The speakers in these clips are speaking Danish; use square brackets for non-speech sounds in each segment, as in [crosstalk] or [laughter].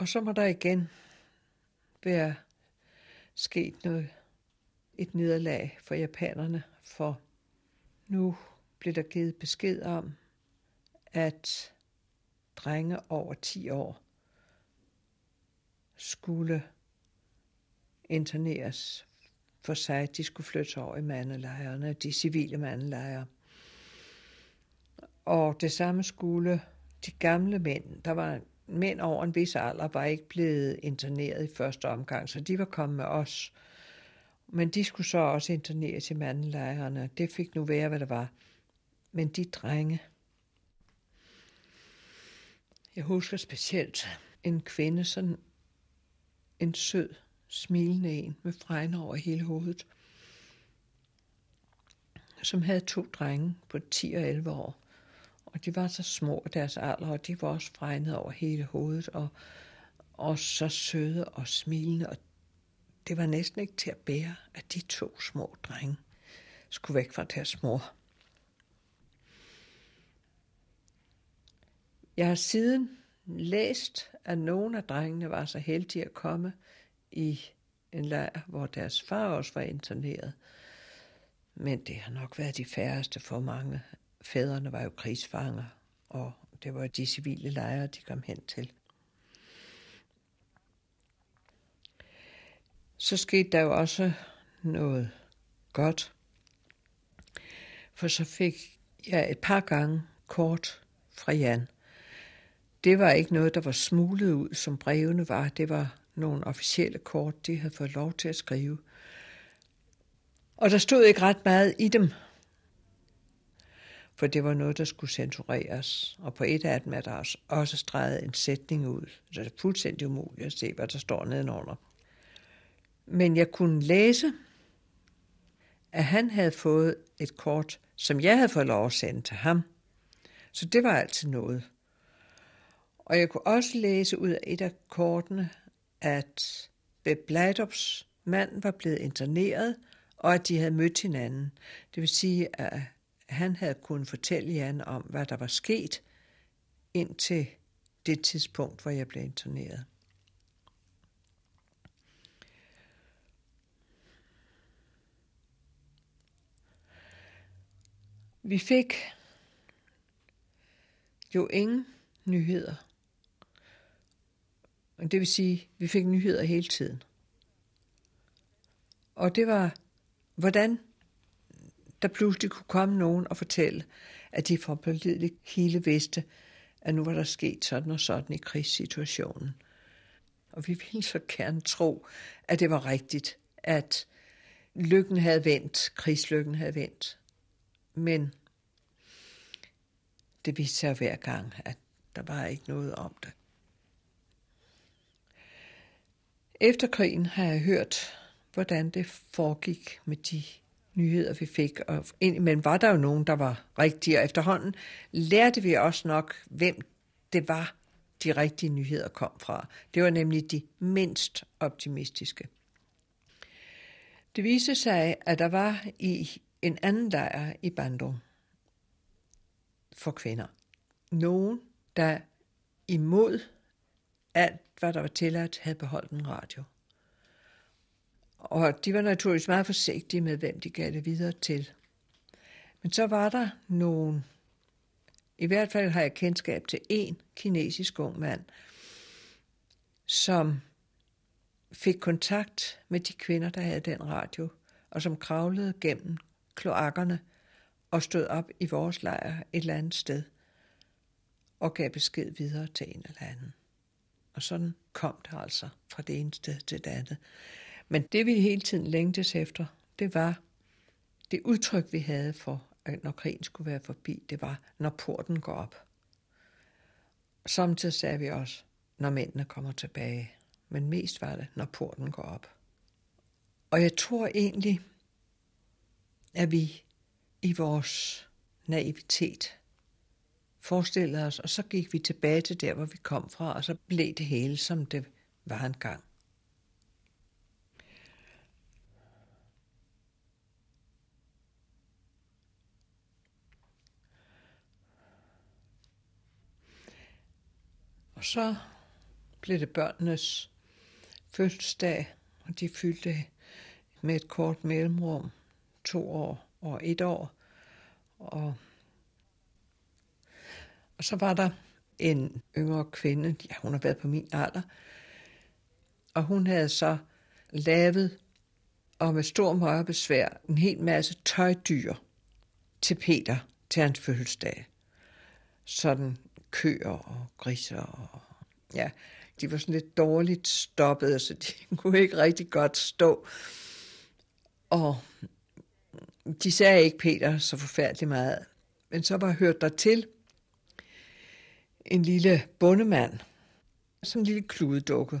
Og så må der igen være sket noget, et nederlag for japanerne, for nu blev der givet besked om, at drenge over 10 år skulle interneres for sig, de skulle flytte over i mandelejrene, de civile mandelejre. Og det samme skulle de gamle mænd, der var mænd over en vis alder, var ikke blevet interneret i første omgang, så de var kommet med os. Men de skulle så også interneres i mandelejrene. Det fik nu være, hvad det var. Men de drenge, jeg husker specielt en kvinde, sådan en sød, smilende en med fregner over hele hovedet, som havde to drenge på 10 og 11 år. Og de var så små af deres alder, og de var også fregnet over hele hovedet, og, og så søde og smilende, og det var næsten ikke til at bære, at de to små drenge skulle væk fra deres mor. Jeg har siden læst, at nogle af drengene var så heldige at komme i en lejr, hvor deres far også var interneret. Men det har nok været de færreste for mange. Fædrene var jo krigsfanger, og det var de civile lejre, de kom hen til. Så skete der jo også noget godt. For så fik jeg et par gange kort fra Jan. Det var ikke noget, der var smuglet ud, som brevene var. Det var nogle officielle kort, de havde fået lov til at skrive. Og der stod ikke ret meget i dem, for det var noget, der skulle censureres. Og på et af dem er der også streget en sætning ud, så det er fuldstændig umuligt at se, hvad der står nedenunder. Men jeg kunne læse, at han havde fået et kort, som jeg havde fået lov at sende til ham. Så det var altid noget. Og jeg kunne også læse ud af et af kortene, at Bebladops mand var blevet interneret, og at de havde mødt hinanden. Det vil sige, at han havde kunnet fortælle Jan om, hvad der var sket indtil det tidspunkt, hvor jeg blev interneret. Vi fik jo ingen nyheder og det vil sige, vi fik nyheder hele tiden. Og det var, hvordan der pludselig kunne komme nogen og fortælle, at de fra pålideligt hele vidste, at nu var der sket sådan og sådan i krigssituationen. Og vi ville så gerne tro, at det var rigtigt, at lykken havde vendt, krigslykken havde vendt. Men det viste sig hver gang, at der var ikke noget om det. Efter krigen har jeg hørt, hvordan det foregik med de nyheder, vi fik. Og men var der jo nogen, der var rigtige, og efterhånden lærte vi også nok, hvem det var, de rigtige nyheder kom fra. Det var nemlig de mindst optimistiske. Det viste sig, at der var i en anden lejr i Bandung for kvinder. Nogen, der imod alt, hvad der var tilladt, havde beholdt en radio. Og de var naturligvis meget forsigtige med, hvem de gav det videre til. Men så var der nogen, i hvert fald har jeg kendskab til en kinesisk ung mand, som fik kontakt med de kvinder, der havde den radio, og som kravlede gennem kloakkerne og stod op i vores lejr et eller andet sted og gav besked videre til en eller anden. Og sådan kom det altså fra det ene sted til det andet. Men det vi hele tiden længtes efter, det var det udtryk, vi havde for, at når krigen skulle være forbi, det var, når porten går op. Samtidig sagde vi også, når mændene kommer tilbage. Men mest var det, når porten går op. Og jeg tror egentlig, at vi i vores naivitet forestillede os, og så gik vi tilbage til der, hvor vi kom fra, og så blev det hele, som det var engang. Og så blev det børnenes fødselsdag, og de fyldte med et kort mellemrum to år og et år. Og, og så var der en yngre kvinde, ja, hun har været på min alder, og hun havde så lavet, og med stor møje besvær, en hel masse tøjdyr til Peter til hans fødselsdag. Sådan køer og griser og ja, de var sådan lidt dårligt stoppet, så de [laughs] kunne ikke rigtig godt stå. Og de sagde ikke Peter så forfærdeligt meget. Men så var hørt der til en lille bondemand, som en lille kludedukke.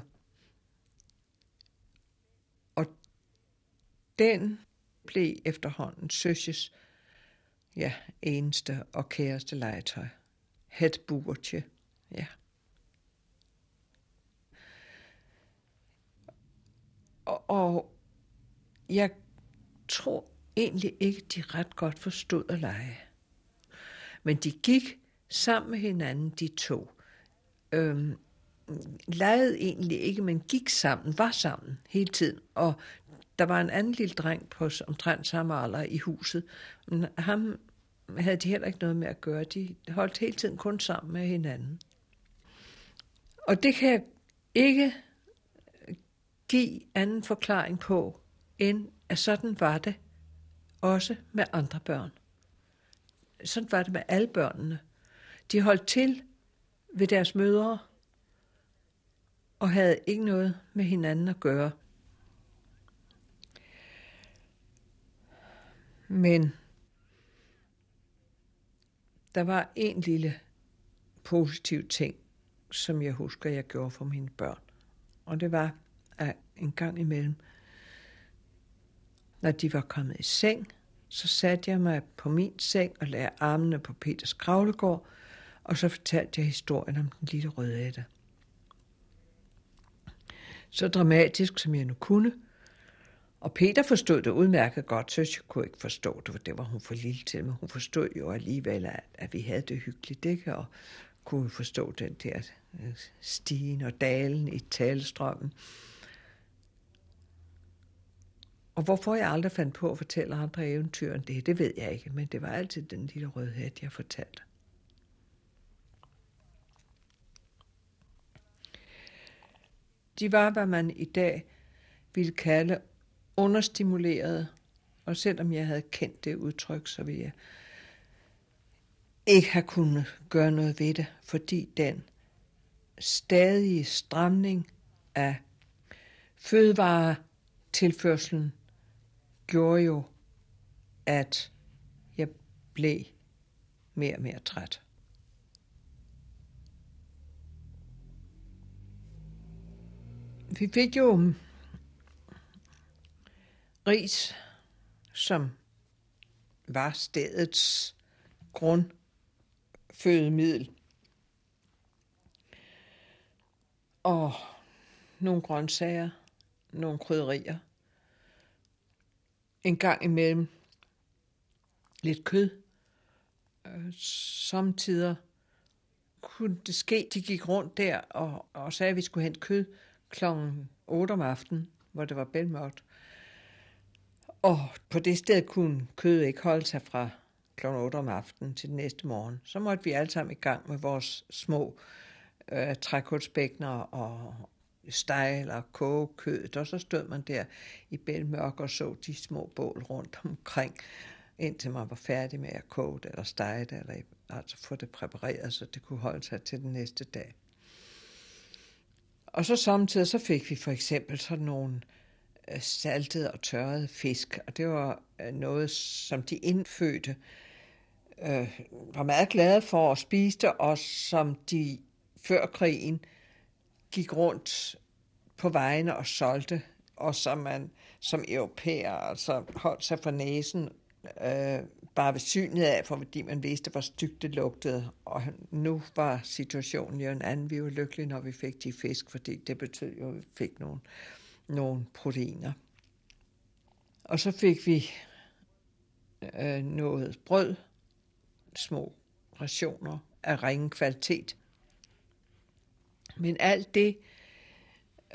Og den blev efterhånden Søsjes ja, eneste og kæreste legetøj. Het buertje, ja. Og, og jeg tror egentlig ikke, de ret godt forstod at lege. Men de gik sammen med hinanden, de to. Øhm, legede egentlig ikke, men gik sammen, var sammen hele tiden. Og der var en anden lille dreng på omtrent samme alder i huset. Men ham havde de heller ikke noget med at gøre. De holdt hele tiden kun sammen med hinanden. Og det kan jeg ikke give anden forklaring på, end at sådan var det også med andre børn. Sådan var det med alle børnene. De holdt til ved deres mødre og havde ikke noget med hinanden at gøre. Men der var en lille positiv ting, som jeg husker, jeg gjorde for mine børn. Og det var, at en gang imellem, når de var kommet i seng, så satte jeg mig på min seng og lagde armene på Peters kravlegård, og så fortalte jeg historien om den lille røde Så dramatisk som jeg nu kunne, og Peter forstod det udmærket godt, så jeg kunne ikke forstå det, for det var hun for lille til, men hun forstod jo alligevel, at, at vi havde det hyggeligt, ikke? og kunne forstå den der øh, stigen og dalen i talestrømmen. Og hvorfor jeg aldrig fandt på at fortælle andre eventyr end det, det ved jeg ikke, men det var altid den lille rødhed, jeg fortalte. De var, hvad man i dag ville kalde understimuleret, og selvom jeg havde kendt det udtryk, så ville jeg ikke have kunnet gøre noget ved det, fordi den stadige stramning af fødevaretilførselen gjorde jo, at jeg blev mere og mere træt. Vi fik jo ris, som var stedets grundfødemiddel. Og nogle grøntsager, nogle krydderier. En gang imellem lidt kød. Øh, samtidig kunne det ske, de gik rundt der og, og sagde, at vi skulle hente kød klokken 8 om aftenen, hvor det var bælmørkt. Og på det sted kunne kødet ikke holde sig fra kl. 8 om aftenen til den næste morgen. Så måtte vi alle sammen i gang med vores små øh, trækulsbækner og stege eller koge kødet, og så stod man der i bælmørk og så de små bål rundt omkring, indtil man var færdig med at koge det eller stege det, eller altså få det præpareret, så det kunne holde sig til den næste dag. Og så samtidig så fik vi for eksempel sådan nogle Øh, Øh, saltet og tørret fisk, og det var øh, noget, som de indfødte øh, var meget glade for at spise det, og som de før krigen gik rundt på vejene og solgte, og som man som europæer altså holdt sig for næsen øh, bare ved synet af, fordi man vidste, hvor stygt det lugtede. Og nu var situationen jo en anden. Vi var lykkelige, når vi fik de fisk, fordi det betød jo, at vi fik nogle nogle proteiner. Og så fik vi øh, noget brød, små rationer af ringe kvalitet. Men alt det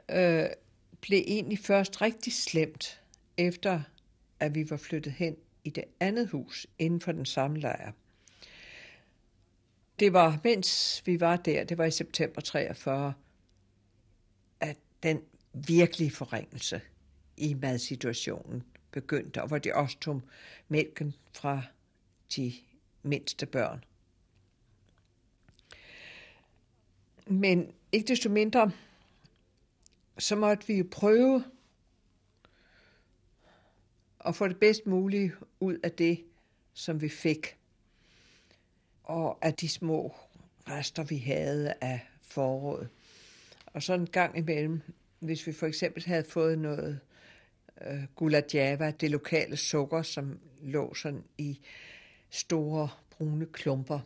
øh, blev egentlig først rigtig slemt, efter at vi var flyttet hen i det andet hus inden for den samme lejr. Det var, mens vi var der, det var i september 43, at den virkelig forringelse i madsituationen begyndte, og hvor de også tog mælken fra de mindste børn. Men ikke desto mindre, så måtte vi jo prøve at få det bedst mulige ud af det, som vi fik. Og af de små rester, vi havde af foråret. Og så en gang imellem, hvis vi for eksempel havde fået noget øh, guladjava, det lokale sukker, som lå sådan i store brune klumper,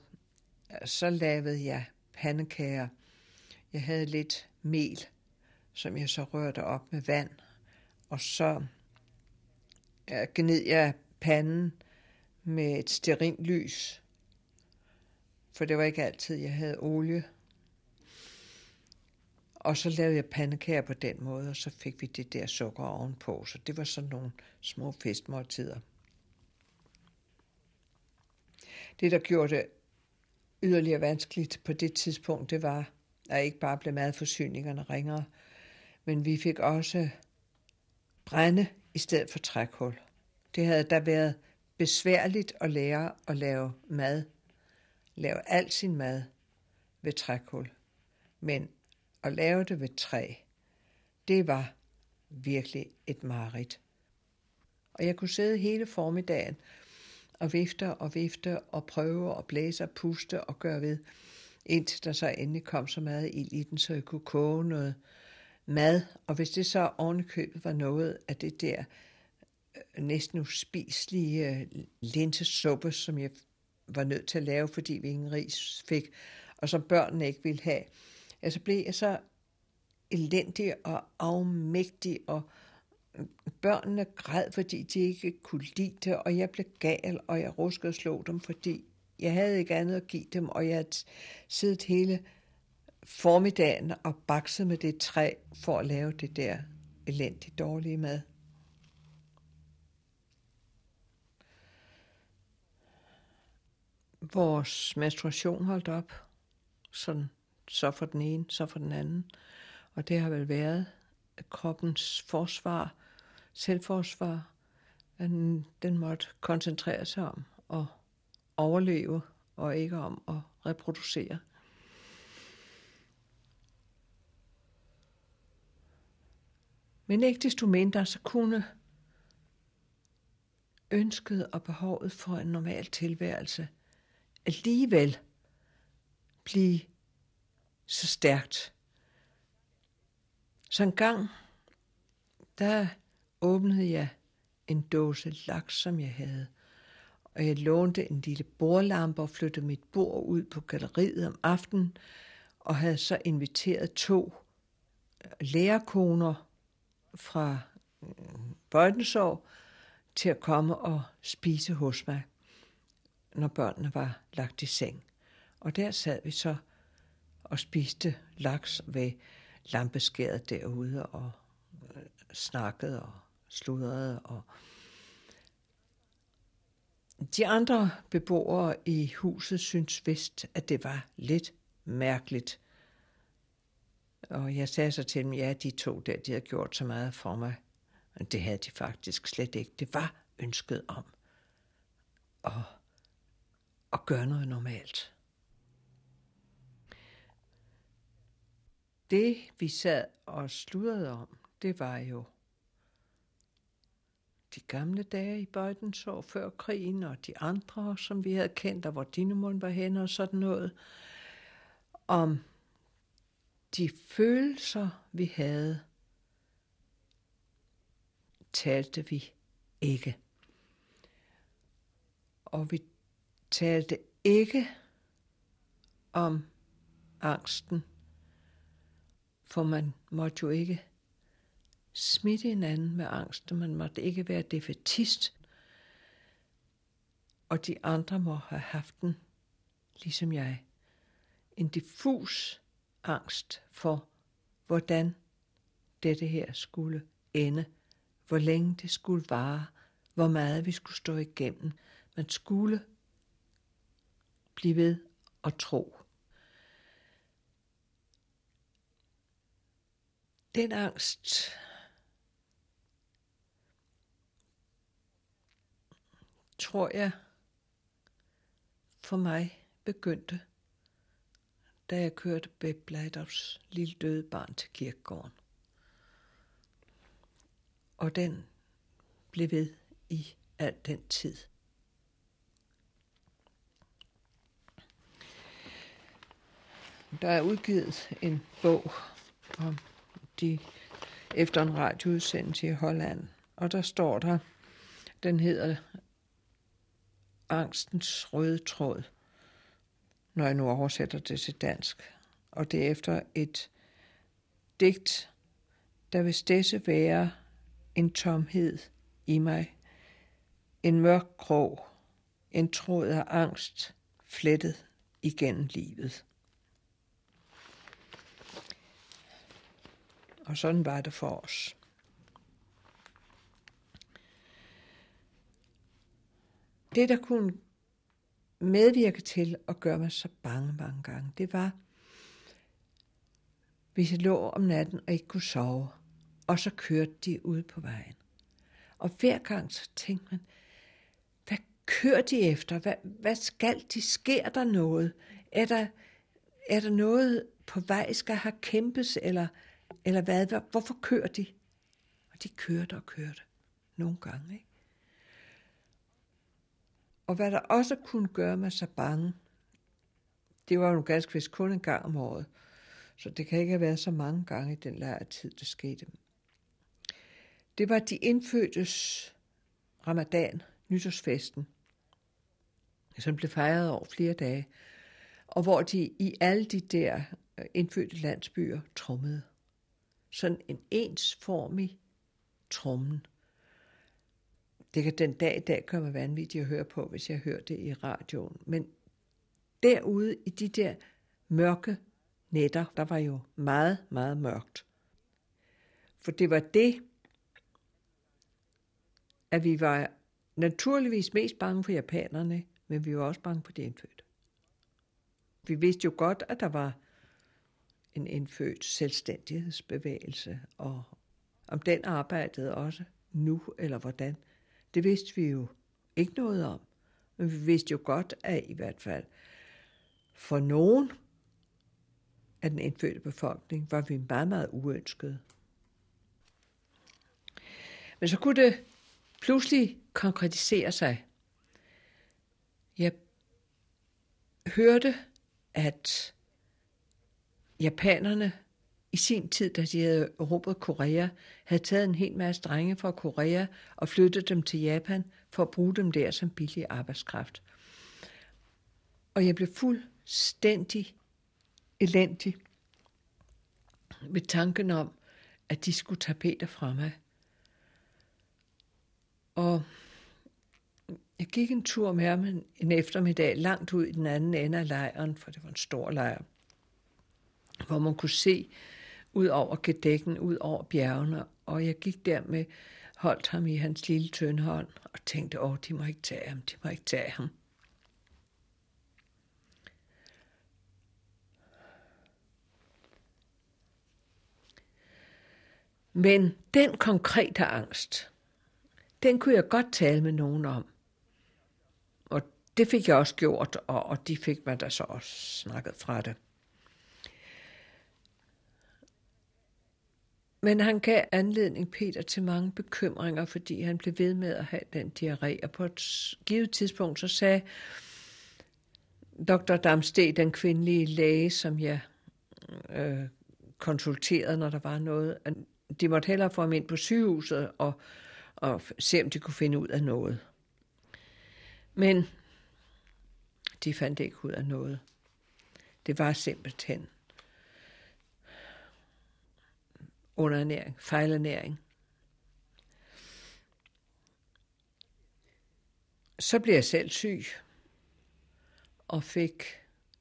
så lavede jeg pandekager. Jeg havde lidt mel, som jeg så rørte op med vand, og så gned jeg panden med et lys, for det var ikke altid, jeg havde olie. Og så lavede jeg pandekager på den måde, og så fik vi det der sukker ovenpå. Så det var sådan nogle små festmåltider. Det, der gjorde det yderligere vanskeligt på det tidspunkt, det var, at ikke bare blev madforsyningerne ringere, men vi fik også brænde i stedet for trækul. Det havde da været besværligt at lære at lave mad, lave al sin mad ved trækul. Men at lave det ved træ, det var virkelig et mareridt. Og jeg kunne sidde hele formiddagen og vifte og vifte og prøve og blæse og puste og gøre ved, indtil der så endelig kom så meget ild i den, så jeg kunne koge noget mad. Og hvis det så ovenikøbet var noget af det der øh, næsten uspiselige øh, linsesuppe, som jeg var nødt til at lave, fordi vi ingen ris fik, og som børnene ikke ville have, ja, så blev jeg så elendig og afmægtig, og børnene græd, fordi de ikke kunne lide det, og jeg blev gal, og jeg ruskede og slog dem, fordi jeg havde ikke andet at give dem, og jeg havde siddet hele formiddagen og bakset med det træ for at lave det der elendigt dårlige mad. Vores menstruation holdt op, sådan så for den ene, så for den anden. Og det har vel været kroppens forsvar, selvforsvar, at den måtte koncentrere sig om at overleve og ikke om at reproducere. Men ikke desto mindre, så kunne ønsket og behovet for en normal tilværelse alligevel blive så stærkt. Så en gang, der åbnede jeg en dåse laks, som jeg havde, og jeg lånte en lille bordlampe og flyttede mit bord ud på galleriet om aftenen, og havde så inviteret to øh, lærerkoner fra øh, til at komme og spise hos mig, når børnene var lagt i seng. Og der sad vi så og spiste laks ved lampeskæret derude og øh, snakkede og sludrede. Og de andre beboere i huset syntes vist, at det var lidt mærkeligt. Og jeg sagde så til dem, ja, de to der, de havde gjort så meget for mig. Men det havde de faktisk slet ikke. Det var ønsket om at, at gøre noget normalt. Det, vi sad og sludrede om, det var jo de gamle dage i Bøjdensår før krigen, og de andre, som vi havde kendt, og hvor Dinemund var henne og sådan noget, om de følelser, vi havde, talte vi ikke. Og vi talte ikke om angsten for man måtte jo ikke smitte hinanden med angst, og man måtte ikke være defetist. Og de andre må have haft den, ligesom jeg. En diffus angst for, hvordan dette her skulle ende, hvor længe det skulle vare, hvor meget vi skulle stå igennem. Man skulle blive ved at tro. Den angst tror jeg for mig begyndte, da jeg kørte Beb Bladovs lille døde barn til kirkegården. Og den blev ved i al den tid. Der er udgivet en bog om de efter en radioudsendelse i Holland, og der står der, den hedder Angstens røde tråd, når jeg nu oversætter det til dansk. Og det er efter et digt, der vil stedse være en tomhed i mig, en mørk krog, en tråd af angst flettet igennem livet. Og sådan var det for os. Det, der kunne medvirke til at gøre mig så bange mange gange, det var, hvis jeg lå om natten og ikke kunne sove, og så kørte de ud på vejen. Og hver gang så tænkte man, hvad kører de efter? Hvad, hvad skal de? Sker der noget? Er der, er der noget på vej, skal have kæmpes, eller, eller hvad? Hvorfor kører de? Og de kørte og kørte. Nogle gange, ikke? Og hvad der også kunne gøre mig så bange, det var jo ganske vist kun en gang om året. Så det kan ikke have været så mange gange i den lejre tid, det skete. Det var de indfødtes ramadan, nytårsfesten, som blev fejret over flere dage, og hvor de i alle de der øh, indfødte landsbyer trummede. Sådan en ensformig trommen. Det kan den dag i dag gøre mig vanvittigt at høre på, hvis jeg hører det i radioen. Men derude i de der mørke nætter, der var jo meget, meget mørkt. For det var det, at vi var naturligvis mest bange for japanerne, men vi var også bange for de indfødte. Vi vidste jo godt, at der var en indfødt selvstændighedsbevægelse, og om den arbejdede også nu, eller hvordan. Det vidste vi jo ikke noget om. Men vi vidste jo godt, at i hvert fald for nogen af den indfødte befolkning var vi meget, meget uønskede. Men så kunne det pludselig konkretisere sig. Jeg hørte, at japanerne i sin tid, da de havde erobret Korea, havde taget en hel masse drenge fra Korea og flyttet dem til Japan for at bruge dem der som billig arbejdskraft. Og jeg blev fuldstændig elendig ved tanken om, at de skulle tage Peter fra mig. Og jeg gik en tur med ham en eftermiddag langt ud i den anden ende af lejren, for det var en stor lejr, hvor man kunne se ud over gedækken, ud over bjergene, og jeg gik der med, holdt ham i hans lille tynde hånd, og tænkte, åh, de må ikke tage ham, de må ikke tage ham. Men den konkrete angst, den kunne jeg godt tale med nogen om. Og det fik jeg også gjort, og, og de fik mig da så også snakket fra det. Men han gav anledning Peter til mange bekymringer, fordi han blev ved med at have den diarré. Og på et givet tidspunkt så sagde dr. Damsted, den kvindelige læge, som jeg øh, konsulterede, når der var noget, at de måtte hellere få ham ind på sygehuset og, og se, om de kunne finde ud af noget. Men de fandt ikke ud af noget. Det var simpelthen underernæring, fejlernæring. Så blev jeg selv syg og fik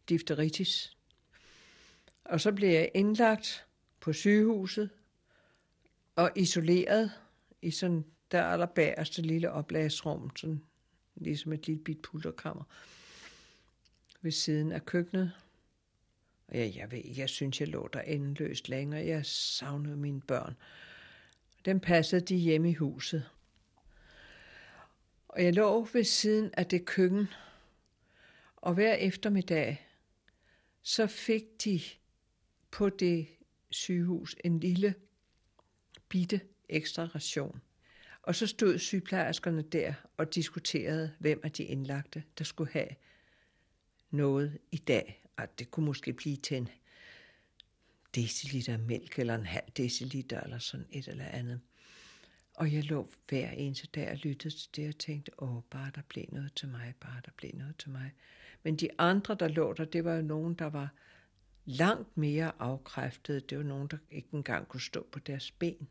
difteritis. Og så blev jeg indlagt på sygehuset og isoleret i sådan der allerbæreste lille oplagsrum, sådan ligesom et lille bit pulterkammer ved siden af køkkenet. Og jeg, jeg ved jeg synes, jeg lå der endeløst længere. Jeg savnede mine børn. Dem passede de hjemme i huset. Og jeg lå ved siden af det køkken, og hver eftermiddag, så fik de på det sygehus en lille bitte ekstra ration. Og så stod sygeplejerskerne der og diskuterede, hvem af de indlagte, der skulle have noget i dag at det kunne måske blive til en deciliter mælk, eller en halv deciliter, eller sådan et eller andet. Og jeg lå hver eneste dag og lyttede til det, og tænkte, åh, bare der blev noget til mig, bare der blev noget til mig. Men de andre, der lå der, det var jo nogen, der var langt mere afkræftede. Det var nogen, der ikke engang kunne stå på deres ben.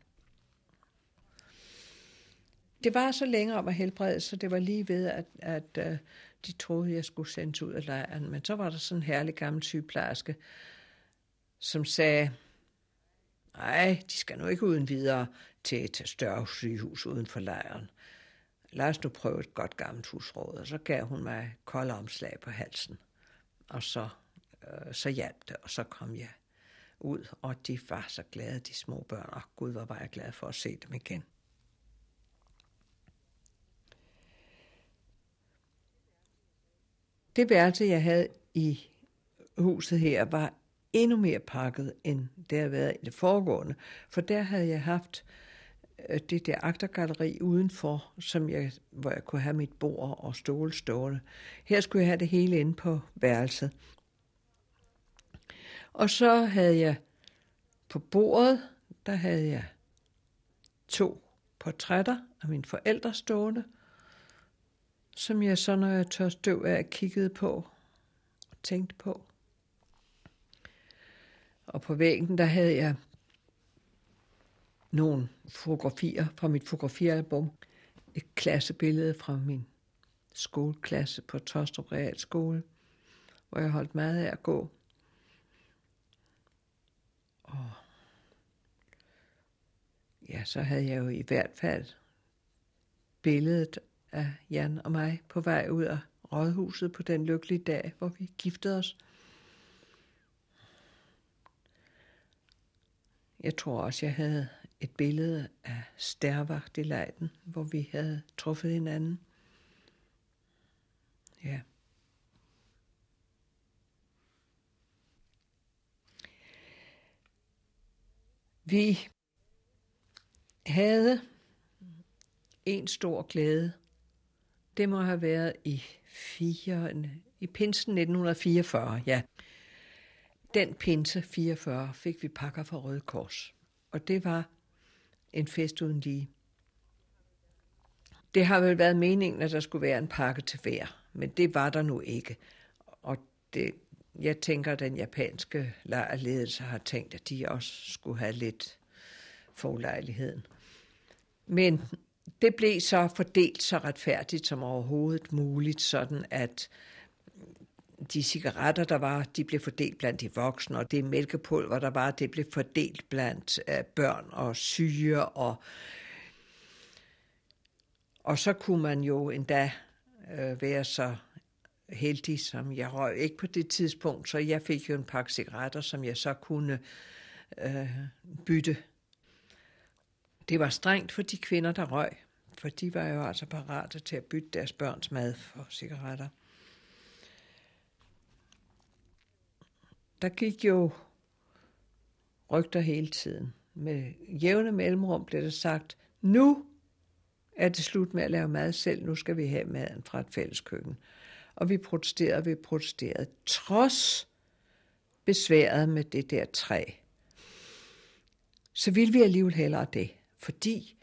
Det var så længe om at helbrede, så det var lige ved, at, at at de troede, jeg skulle sendes ud af lejren. Men så var der sådan en herlig gammel sygeplejerske, som sagde, nej, de skal nu ikke uden videre til et større sygehus uden for lejren. Lad os nu prøve et godt gammelt husråd. Og så gav hun mig kolde omslag på halsen. Og så, øh, så hjalp det, og så kom jeg ud, og de var så glade, de små børn. Og gud, hvor var jeg glad for at se dem igen. Det værelse, jeg havde i huset her, var endnu mere pakket, end det havde været i det foregående. For der havde jeg haft øh, det der aktergalleri udenfor, som jeg, hvor jeg kunne have mit bord og stole stående. Her skulle jeg have det hele inde på værelset. Og så havde jeg på bordet, der havde jeg to portrætter af mine forældre stående, som jeg så, når jeg tør støv af, kiggede på og tænkte på. Og på væggen, der havde jeg nogle fotografier fra mit fotografialbum. Et klassebillede fra min skoleklasse på Tostrup Realskole, hvor jeg holdt meget af at gå. Og ja, så havde jeg jo i hvert fald billedet af Jan og mig på vej ud af rådhuset på den lykkelige dag, hvor vi giftede os. Jeg tror også, jeg havde et billede af Stærvagt i lejden, hvor vi havde truffet hinanden. Ja. Vi havde en stor glæde. Det må have været i, fire, i pinsen 1944, ja. Den pinse 44 fik vi pakker fra Røde Kors, og det var en fest uden lige. Det har vel været meningen, at der skulle være en pakke til hver, men det var der nu ikke. Og det, jeg tænker, at den japanske lejrledelse har tænkt, at de også skulle have lidt forlejligheden. Men det blev så fordelt så retfærdigt som overhovedet muligt, sådan at de cigaretter, der var, de blev fordelt blandt de voksne, og det mælkepulver, der var, det blev fordelt blandt øh, børn og syge, og, og så kunne man jo endda øh, være så heldig, som jeg røg ikke på det tidspunkt, så jeg fik jo en pakke cigaretter, som jeg så kunne øh, bytte. Det var strengt for de kvinder, der røg, for de var jo altså parate til at bytte deres børns mad for cigaretter. der gik jo rygter hele tiden. Med jævne mellemrum blev det sagt, nu er det slut med at lave mad selv, nu skal vi have maden fra et fælles køkken. Og vi protesterede, vi protesterede, trods besværet med det der træ. Så ville vi alligevel hellere det, fordi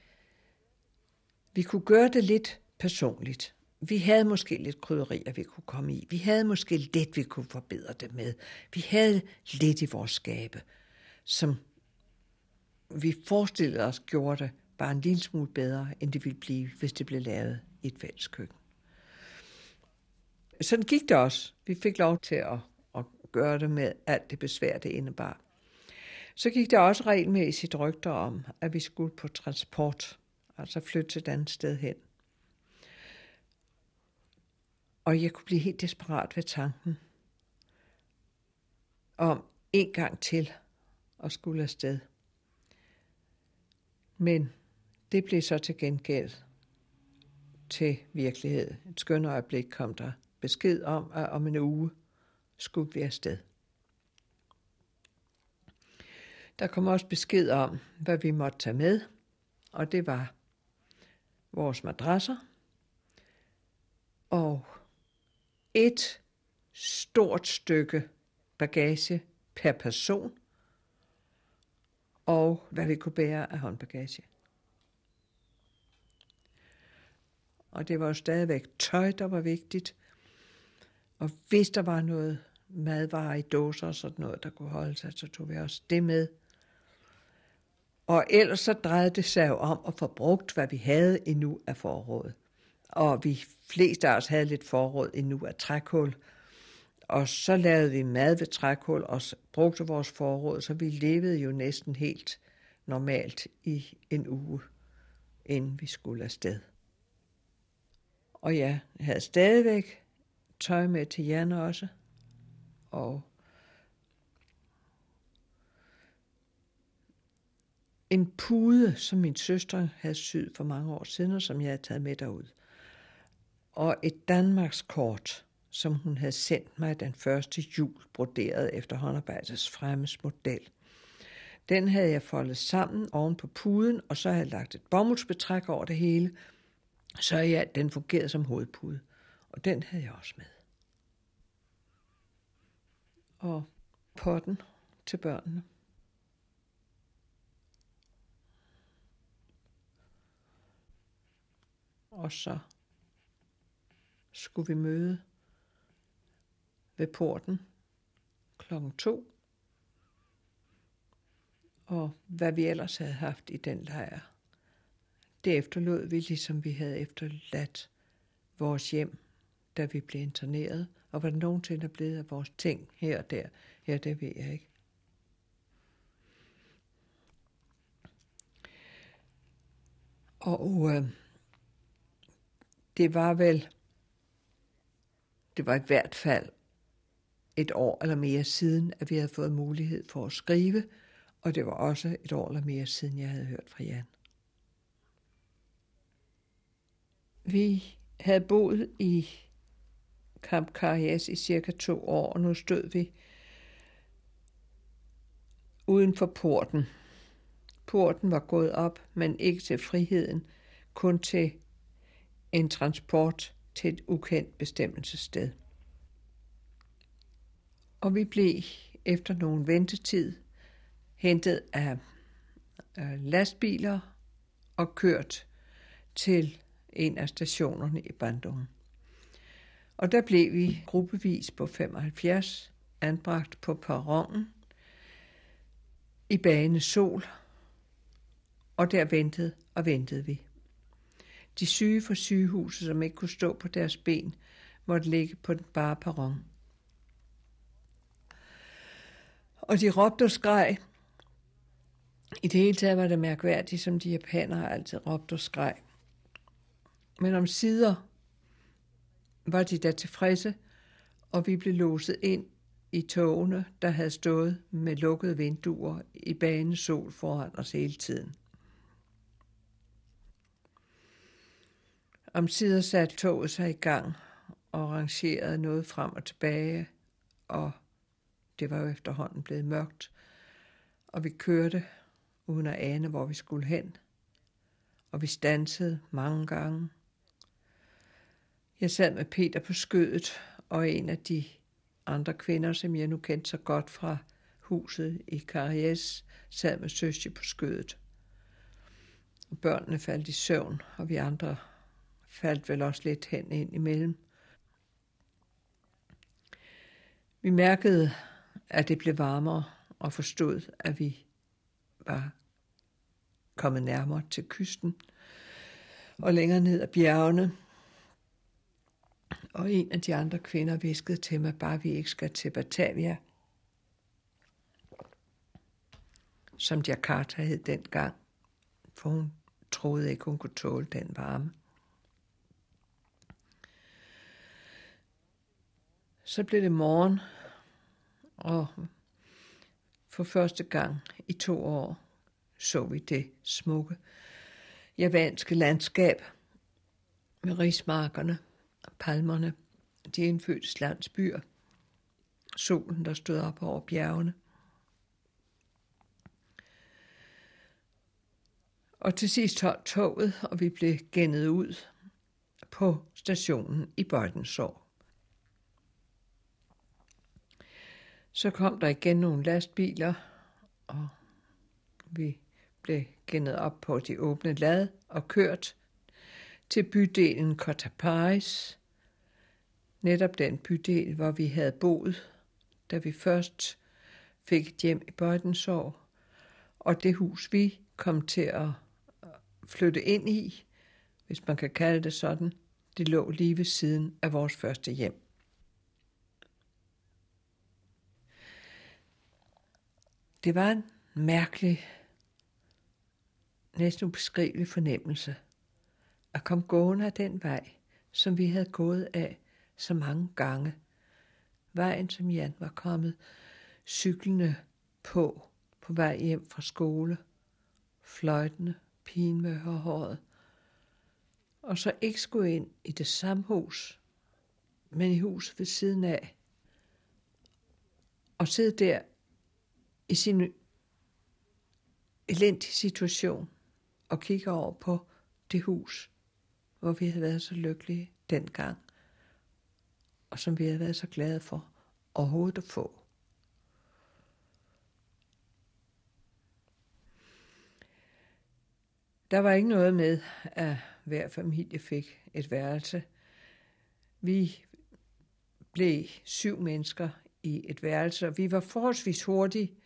vi kunne gøre det lidt personligt. Vi havde måske lidt krydderier, vi kunne komme i. Vi havde måske lidt, vi kunne forbedre det med. Vi havde lidt i vores skabe, som vi forestillede os gjorde det bare en lille smule bedre, end det ville blive, hvis det blev lavet i et fælles køkken. Sådan gik det også. Vi fik lov til at, at gøre det med alt det besvær, det indebar. Så gik der også regelmæssigt rygter om, at vi skulle på transport, altså flytte til et andet sted hen. Og jeg kunne blive helt desperat ved tanken om en gang til at skulle afsted. Men det blev så til gengæld til virkelighed. Et skønt øjeblik kom der besked om, at om en uge skulle vi afsted. Der kom også besked om, hvad vi måtte tage med, og det var vores madrasser og et stort stykke bagage per person, og hvad vi kunne bære af håndbagage. Og det var jo stadigvæk tøj, der var vigtigt. Og hvis der var noget madvarer i dåser og sådan noget, der kunne holde sig, så tog vi også det med. Og ellers så drejede det sig jo om at få brugt, hvad vi havde endnu af forråd. Og vi fleste af os havde lidt forråd endnu af trækul. Og så lavede vi mad ved trækul og brugte vores forråd, så vi levede jo næsten helt normalt i en uge, inden vi skulle afsted. Og jeg havde stadigvæk tøj med til Jan også. Og en pude, som min søster havde syet for mange år siden, og som jeg havde taget med derud. Og et Danmarks kort, som hun havde sendt mig den første jul, broderet efter håndarbejdets fremmes model. Den havde jeg foldet sammen oven på puden, og så havde jeg lagt et bomuldsbetræk over det hele, så ja, den fungerede som hovedpude. Og den havde jeg også med. Og potten til børnene. Og så skulle vi møde ved porten klokken to. Og hvad vi ellers havde haft i den lejr det efterlod vi, ligesom vi havde efterladt vores hjem, da vi blev interneret. Og hvad der nogensinde er blevet af vores ting her og der, ja, det ved jeg ikke. Og øh, det var vel, det var i hvert fald et år eller mere siden, at vi havde fået mulighed for at skrive, og det var også et år eller mere siden, jeg havde hørt fra Jan. Vi havde boet i Camp Carias i cirka to år, og nu stod vi uden for porten. Porten var gået op, men ikke til friheden, kun til en transport til et ukendt bestemmelsessted. Og vi blev efter nogen ventetid hentet af lastbiler og kørt til en af stationerne i Bandung. Og der blev vi gruppevis på 75 anbragt på perronen i bane sol, og der ventede og ventede vi. De syge fra sygehuset, som ikke kunne stå på deres ben, måtte ligge på den bare perron. Og de råbte og skreg. I det hele taget var det mærkværdigt, som de japanere altid råbte og skreg. Men om sider var de da tilfredse, og vi blev låset ind i togene, der havde stået med lukkede vinduer i banen sol foran os hele tiden. Om sider satte toget sig i gang og rangerede noget frem og tilbage, og det var jo efterhånden blevet mørkt, og vi kørte uden at ane, hvor vi skulle hen, og vi stansede mange gange jeg sad med Peter på skødet, og en af de andre kvinder, som jeg nu kendte så godt fra huset i Karies, sad med søsje på skødet. Og børnene faldt i søvn, og vi andre faldt vel også lidt hen ind imellem. Vi mærkede, at det blev varmere, og forstod, at vi var kommet nærmere til kysten og længere ned ad bjergene, og en af de andre kvinder viskede til mig, bare vi ikke skal til Batavia. som Jakarta hed dengang, for hun troede ikke, hun kunne tåle den varme. Så blev det morgen, og for første gang i to år så vi det smukke javanske landskab med rismarkerne palmerne, de indfødtes landsbyer, solen, der stod op over bjergene. Og til sidst holdt toget, og vi blev gennet ud på stationen i Bøjdensår. Så kom der igen nogle lastbiler, og vi blev gennet op på de åbne lad og kørt til bydelen Kotapais, netop den bydel, hvor vi havde boet, da vi først fik et hjem i Bøjdensår, og det hus, vi kom til at øh, flytte ind i, hvis man kan kalde det sådan, det lå lige ved siden af vores første hjem. Det var en mærkelig, næsten ubeskrivelig fornemmelse at komme gående af den vej, som vi havde gået af så mange gange. Vejen, som Jan var kommet cyklende på, på vej hjem fra skole, fløjtende, pigen med håret, og så ikke skulle ind i det samme hus, men i huset ved siden af, og sidde der i sin elendige situation og kigge over på det hus, hvor vi havde været så lykkelige dengang, og som vi havde været så glade for overhovedet at få. Der var ikke noget med, at hver familie fik et værelse. Vi blev syv mennesker i et værelse, og vi var forholdsvis hurtige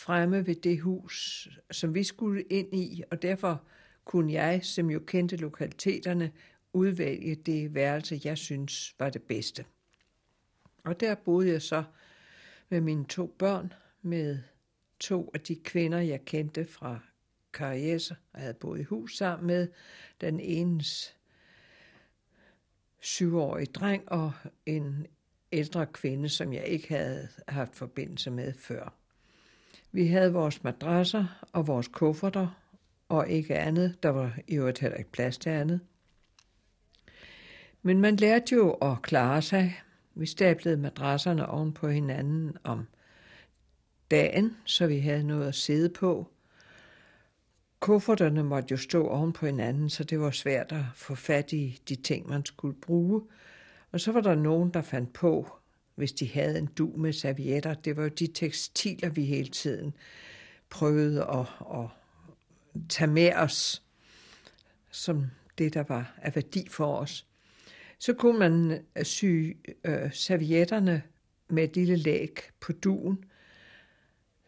fremme ved det hus, som vi skulle ind i, og derfor kunne jeg, som jo kendte lokaliteterne, udvælge det værelse, jeg synes var det bedste. Og der boede jeg så med mine to børn, med to af de kvinder, jeg kendte fra Karriere, og havde boet i hus sammen med. Den enes syvårige dreng og en ældre kvinde, som jeg ikke havde haft forbindelse med før. Vi havde vores madrasser og vores kufferter, og ikke andet. Der var i øvrigt heller ikke plads til andet. Men man lærte jo at klare sig. Vi stablede madrasserne oven på hinanden om dagen, så vi havde noget at sidde på. Kufferterne måtte jo stå oven på hinanden, så det var svært at få fat i de ting, man skulle bruge. Og så var der nogen, der fandt på, hvis de havde en du med servietter. Det var jo de tekstiler, vi hele tiden prøvede at, at tage med os, som det, der var af værdi for os. Så kunne man øh, sy øh, servietterne med et lille læg på duen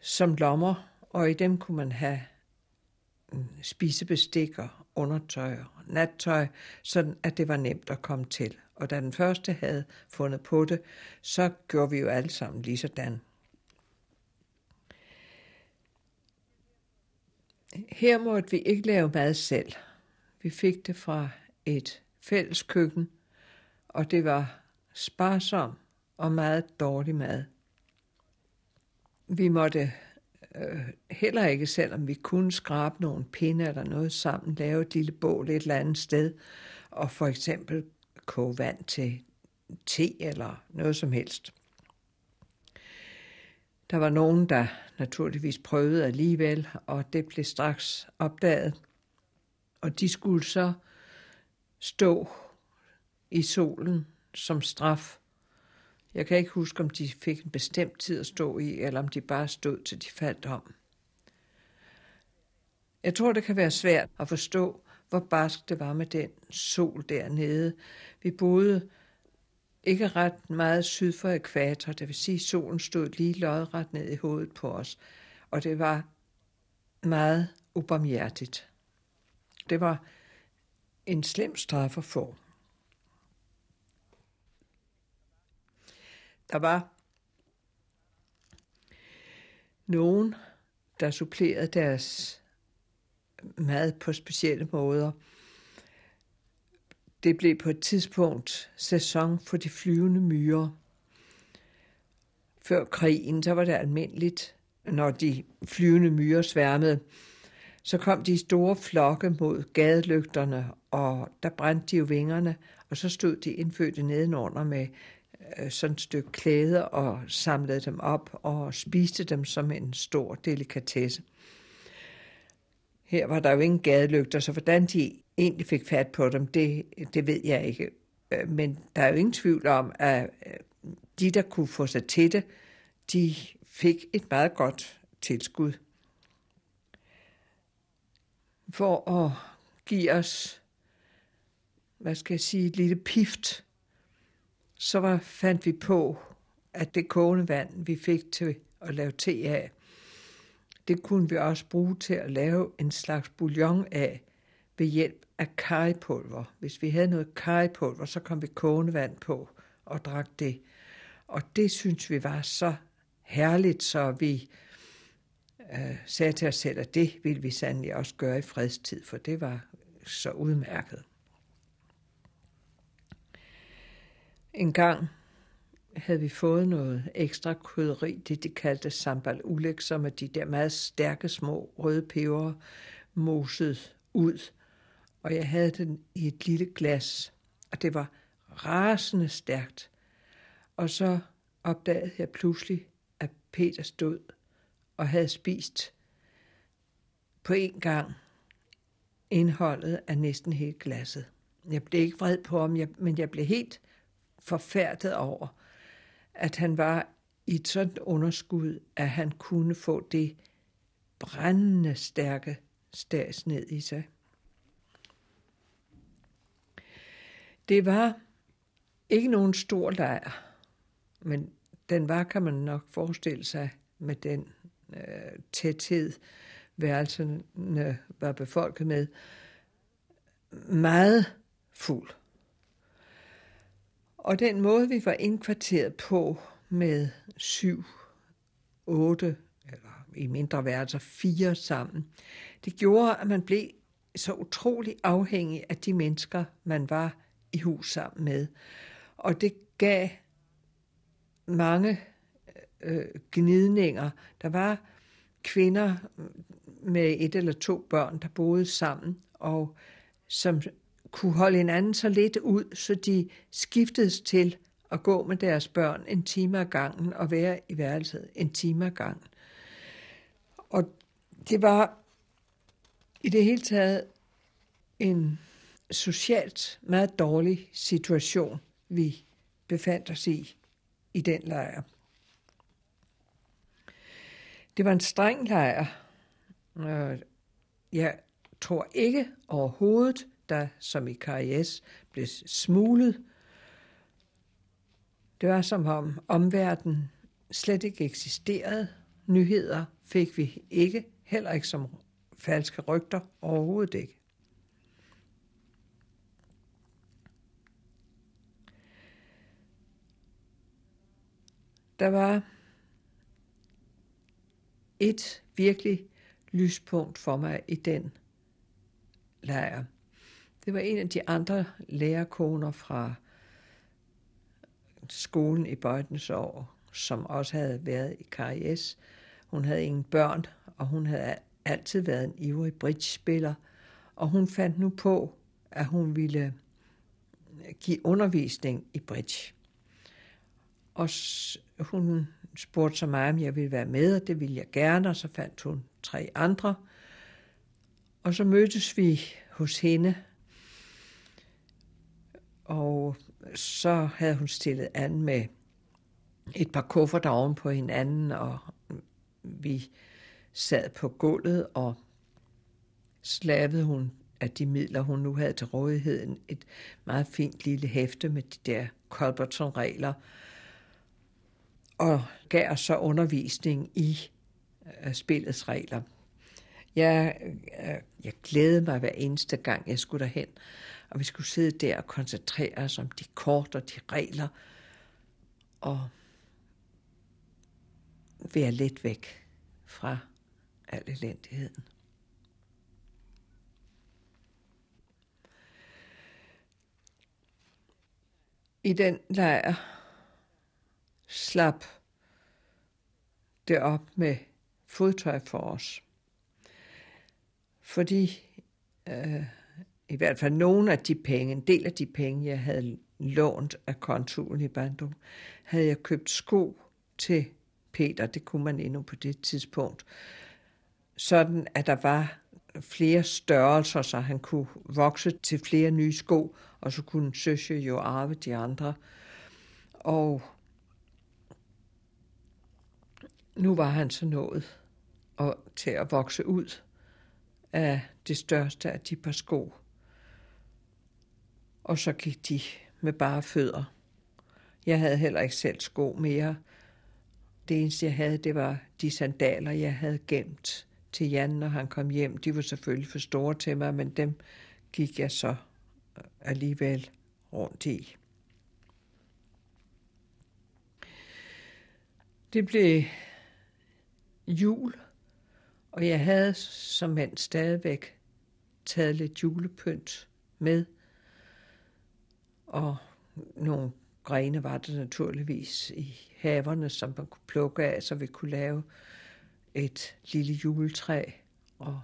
som lommer, og i dem kunne man have mm, spisebestikker, undertøj og nattøj, sådan at det var nemt at komme til. Og da den første havde fundet på det, så gjorde vi jo alle sammen lige sådan. Her måtte vi ikke lave mad selv. Vi fik det fra et fælles køkken, og det var sparsom og meget dårlig mad. Vi måtte øh, heller ikke, selvom vi kunne skrabe nogle pinde eller noget sammen, lave et lille bål et eller andet sted, og for eksempel koge vand til te eller noget som helst. Der var nogen, der naturligvis prøvede alligevel, og det blev straks opdaget. Og de skulle så stå i solen som straf. Jeg kan ikke huske, om de fik en bestemt tid at stå i, eller om de bare stod, til de faldt om. Jeg tror, det kan være svært at forstå, hvor barsk det var med den sol dernede. Vi boede ikke ret meget syd for ekvator, det vil sige, at solen stod lige lodret ned i hovedet på os, og det var meget ubarmhjertigt. Det var en slem straf at få. Der var nogen, der supplerede deres mad på specielle måder. Det blev på et tidspunkt sæson for de flyvende myrer. Før krigen, så var det almindeligt, når de flyvende myrer sværmede, så kom de store flokke mod gadelygterne, og der brændte de jo vingerne, og så stod de indfødte nedenunder med øh, sådan et stykke klæde og samlede dem op og spiste dem som en stor delikatesse. Her var der jo ingen gadelygter, så hvordan de egentlig fik fat på dem, det, det ved jeg ikke. Øh, men der er jo ingen tvivl om, at øh, de, der kunne få sig til det, de fik et meget godt tilskud. For at give os, hvad skal jeg sige, et lille pift, så var, fandt vi på, at det kogende vand, vi fik til at lave te af, det kunne vi også bruge til at lave en slags bouillon af ved hjælp af karipulver. Hvis vi havde noget karipulver, så kom vi kogende vand på og drak det. Og det synes vi var så herligt, så vi øh, sagde til os selv, at det ville vi sandelig også gøre i fredstid, for det var så udmærket. En gang havde vi fået noget ekstra krydderi, det de kaldte sambal ulek, som er de der meget stærke små røde peber moset ud. Og jeg havde den i et lille glas, og det var rasende stærkt. Og så opdagede jeg pludselig, at Peter stod og havde spist på en gang indholdet af næsten hele glasset. Jeg blev ikke vred på ham, men jeg blev helt forfærdet over, at han var i et sådan underskud, at han kunne få det brændende stærke stas ned i sig. Det var ikke nogen stor lejr, men den var, kan man nok forestille sig, med den øh, tæthed, værelserne var befolket med, meget fuld. Og den måde, vi var indkvarteret på med syv, otte, eller i mindre værelser fire sammen, det gjorde, at man blev så utrolig afhængig af de mennesker, man var i hus sammen med. Og det gav mange øh, gnidninger. Der var kvinder med et eller to børn, der boede sammen, og som kunne holde hinanden så lidt ud, så de skiftedes til at gå med deres børn en time ad gangen og være i værelset en time ad gangen. Og det var i det hele taget en socialt meget dårlig situation, vi befandt os i i den lejr. Det var en streng lejr. Jeg tror ikke overhovedet, der som i Karies blev smuglet. Det var som om omverdenen slet ikke eksisterede. Nyheder fik vi ikke, heller ikke som falske rygter, overhovedet ikke. Der var et virkelig lyspunkt for mig i den lejr. Det var en af de andre lærerkoner fra skolen i år, som også havde været i KIS. Hun havde ingen børn, og hun havde altid været en ivrig bridge-spiller, og hun fandt nu på, at hun ville give undervisning i bridge. Og hun spurgte så mig, om jeg ville være med, og det ville jeg gerne, og så fandt hun tre andre. Og så mødtes vi hos hende, og så havde hun stillet an med et par kufferter oven på hinanden, og vi sad på gulvet, og slavede hun af de midler, hun nu havde til rådighed, et meget fint lille hæfte med de der Colbertson-regler, og gav os så undervisning i øh, spillets regler. Jeg, øh, jeg glædede mig hver eneste gang, jeg skulle derhen, og vi skulle sidde der og koncentrere os om de kort og de regler, og være lidt væk fra al elendigheden. I den lejr slap det op med fodtøj for os. Fordi øh, i hvert fald nogle af de penge, en del af de penge, jeg havde lånt af kontoen i Bandung, havde jeg købt sko til Peter, det kunne man endnu på det tidspunkt, sådan at der var flere størrelser, så han kunne vokse til flere nye sko, og så kunne Søsje jo arve de andre. Og nu var han så nået og til at vokse ud af det største af de par sko. Og så gik de med bare fødder. Jeg havde heller ikke selv sko mere. Det eneste, jeg havde, det var de sandaler, jeg havde gemt til Jan, når han kom hjem. De var selvfølgelig for store til mig, men dem gik jeg så øh, alligevel rundt i. Det blev jul, og jeg havde som mand stadigvæk taget lidt julepynt med, og nogle grene var der naturligvis i haverne, som man kunne plukke af, så vi kunne lave et lille juletræ. Og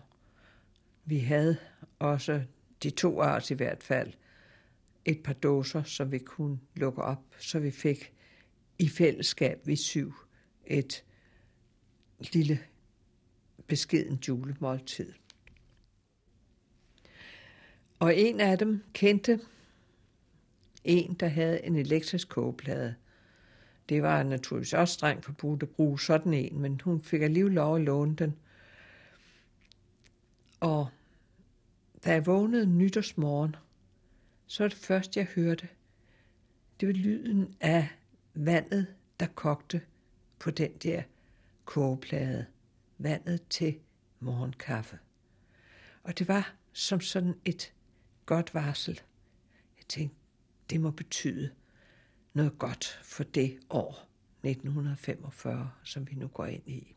vi havde også, de to arter i hvert fald, et par dåser, som vi kunne lukke op, så vi fik i fællesskab, vi syv, et lille beskeden julemåltid. Og en af dem kendte en, der havde en elektrisk kogeplade. Det var naturligvis også strengt forbudt at bruge sådan en, men hun fik alligevel lov at låne den. Og da jeg vågnede nytårsmorgen, så var det første, jeg hørte, det var lyden af vandet, der kogte på den der kogeplade. Vandet til morgenkaffe. Og det var som sådan et godt varsel. Jeg tænkte, det må betyde noget godt for det år 1945, som vi nu går ind i.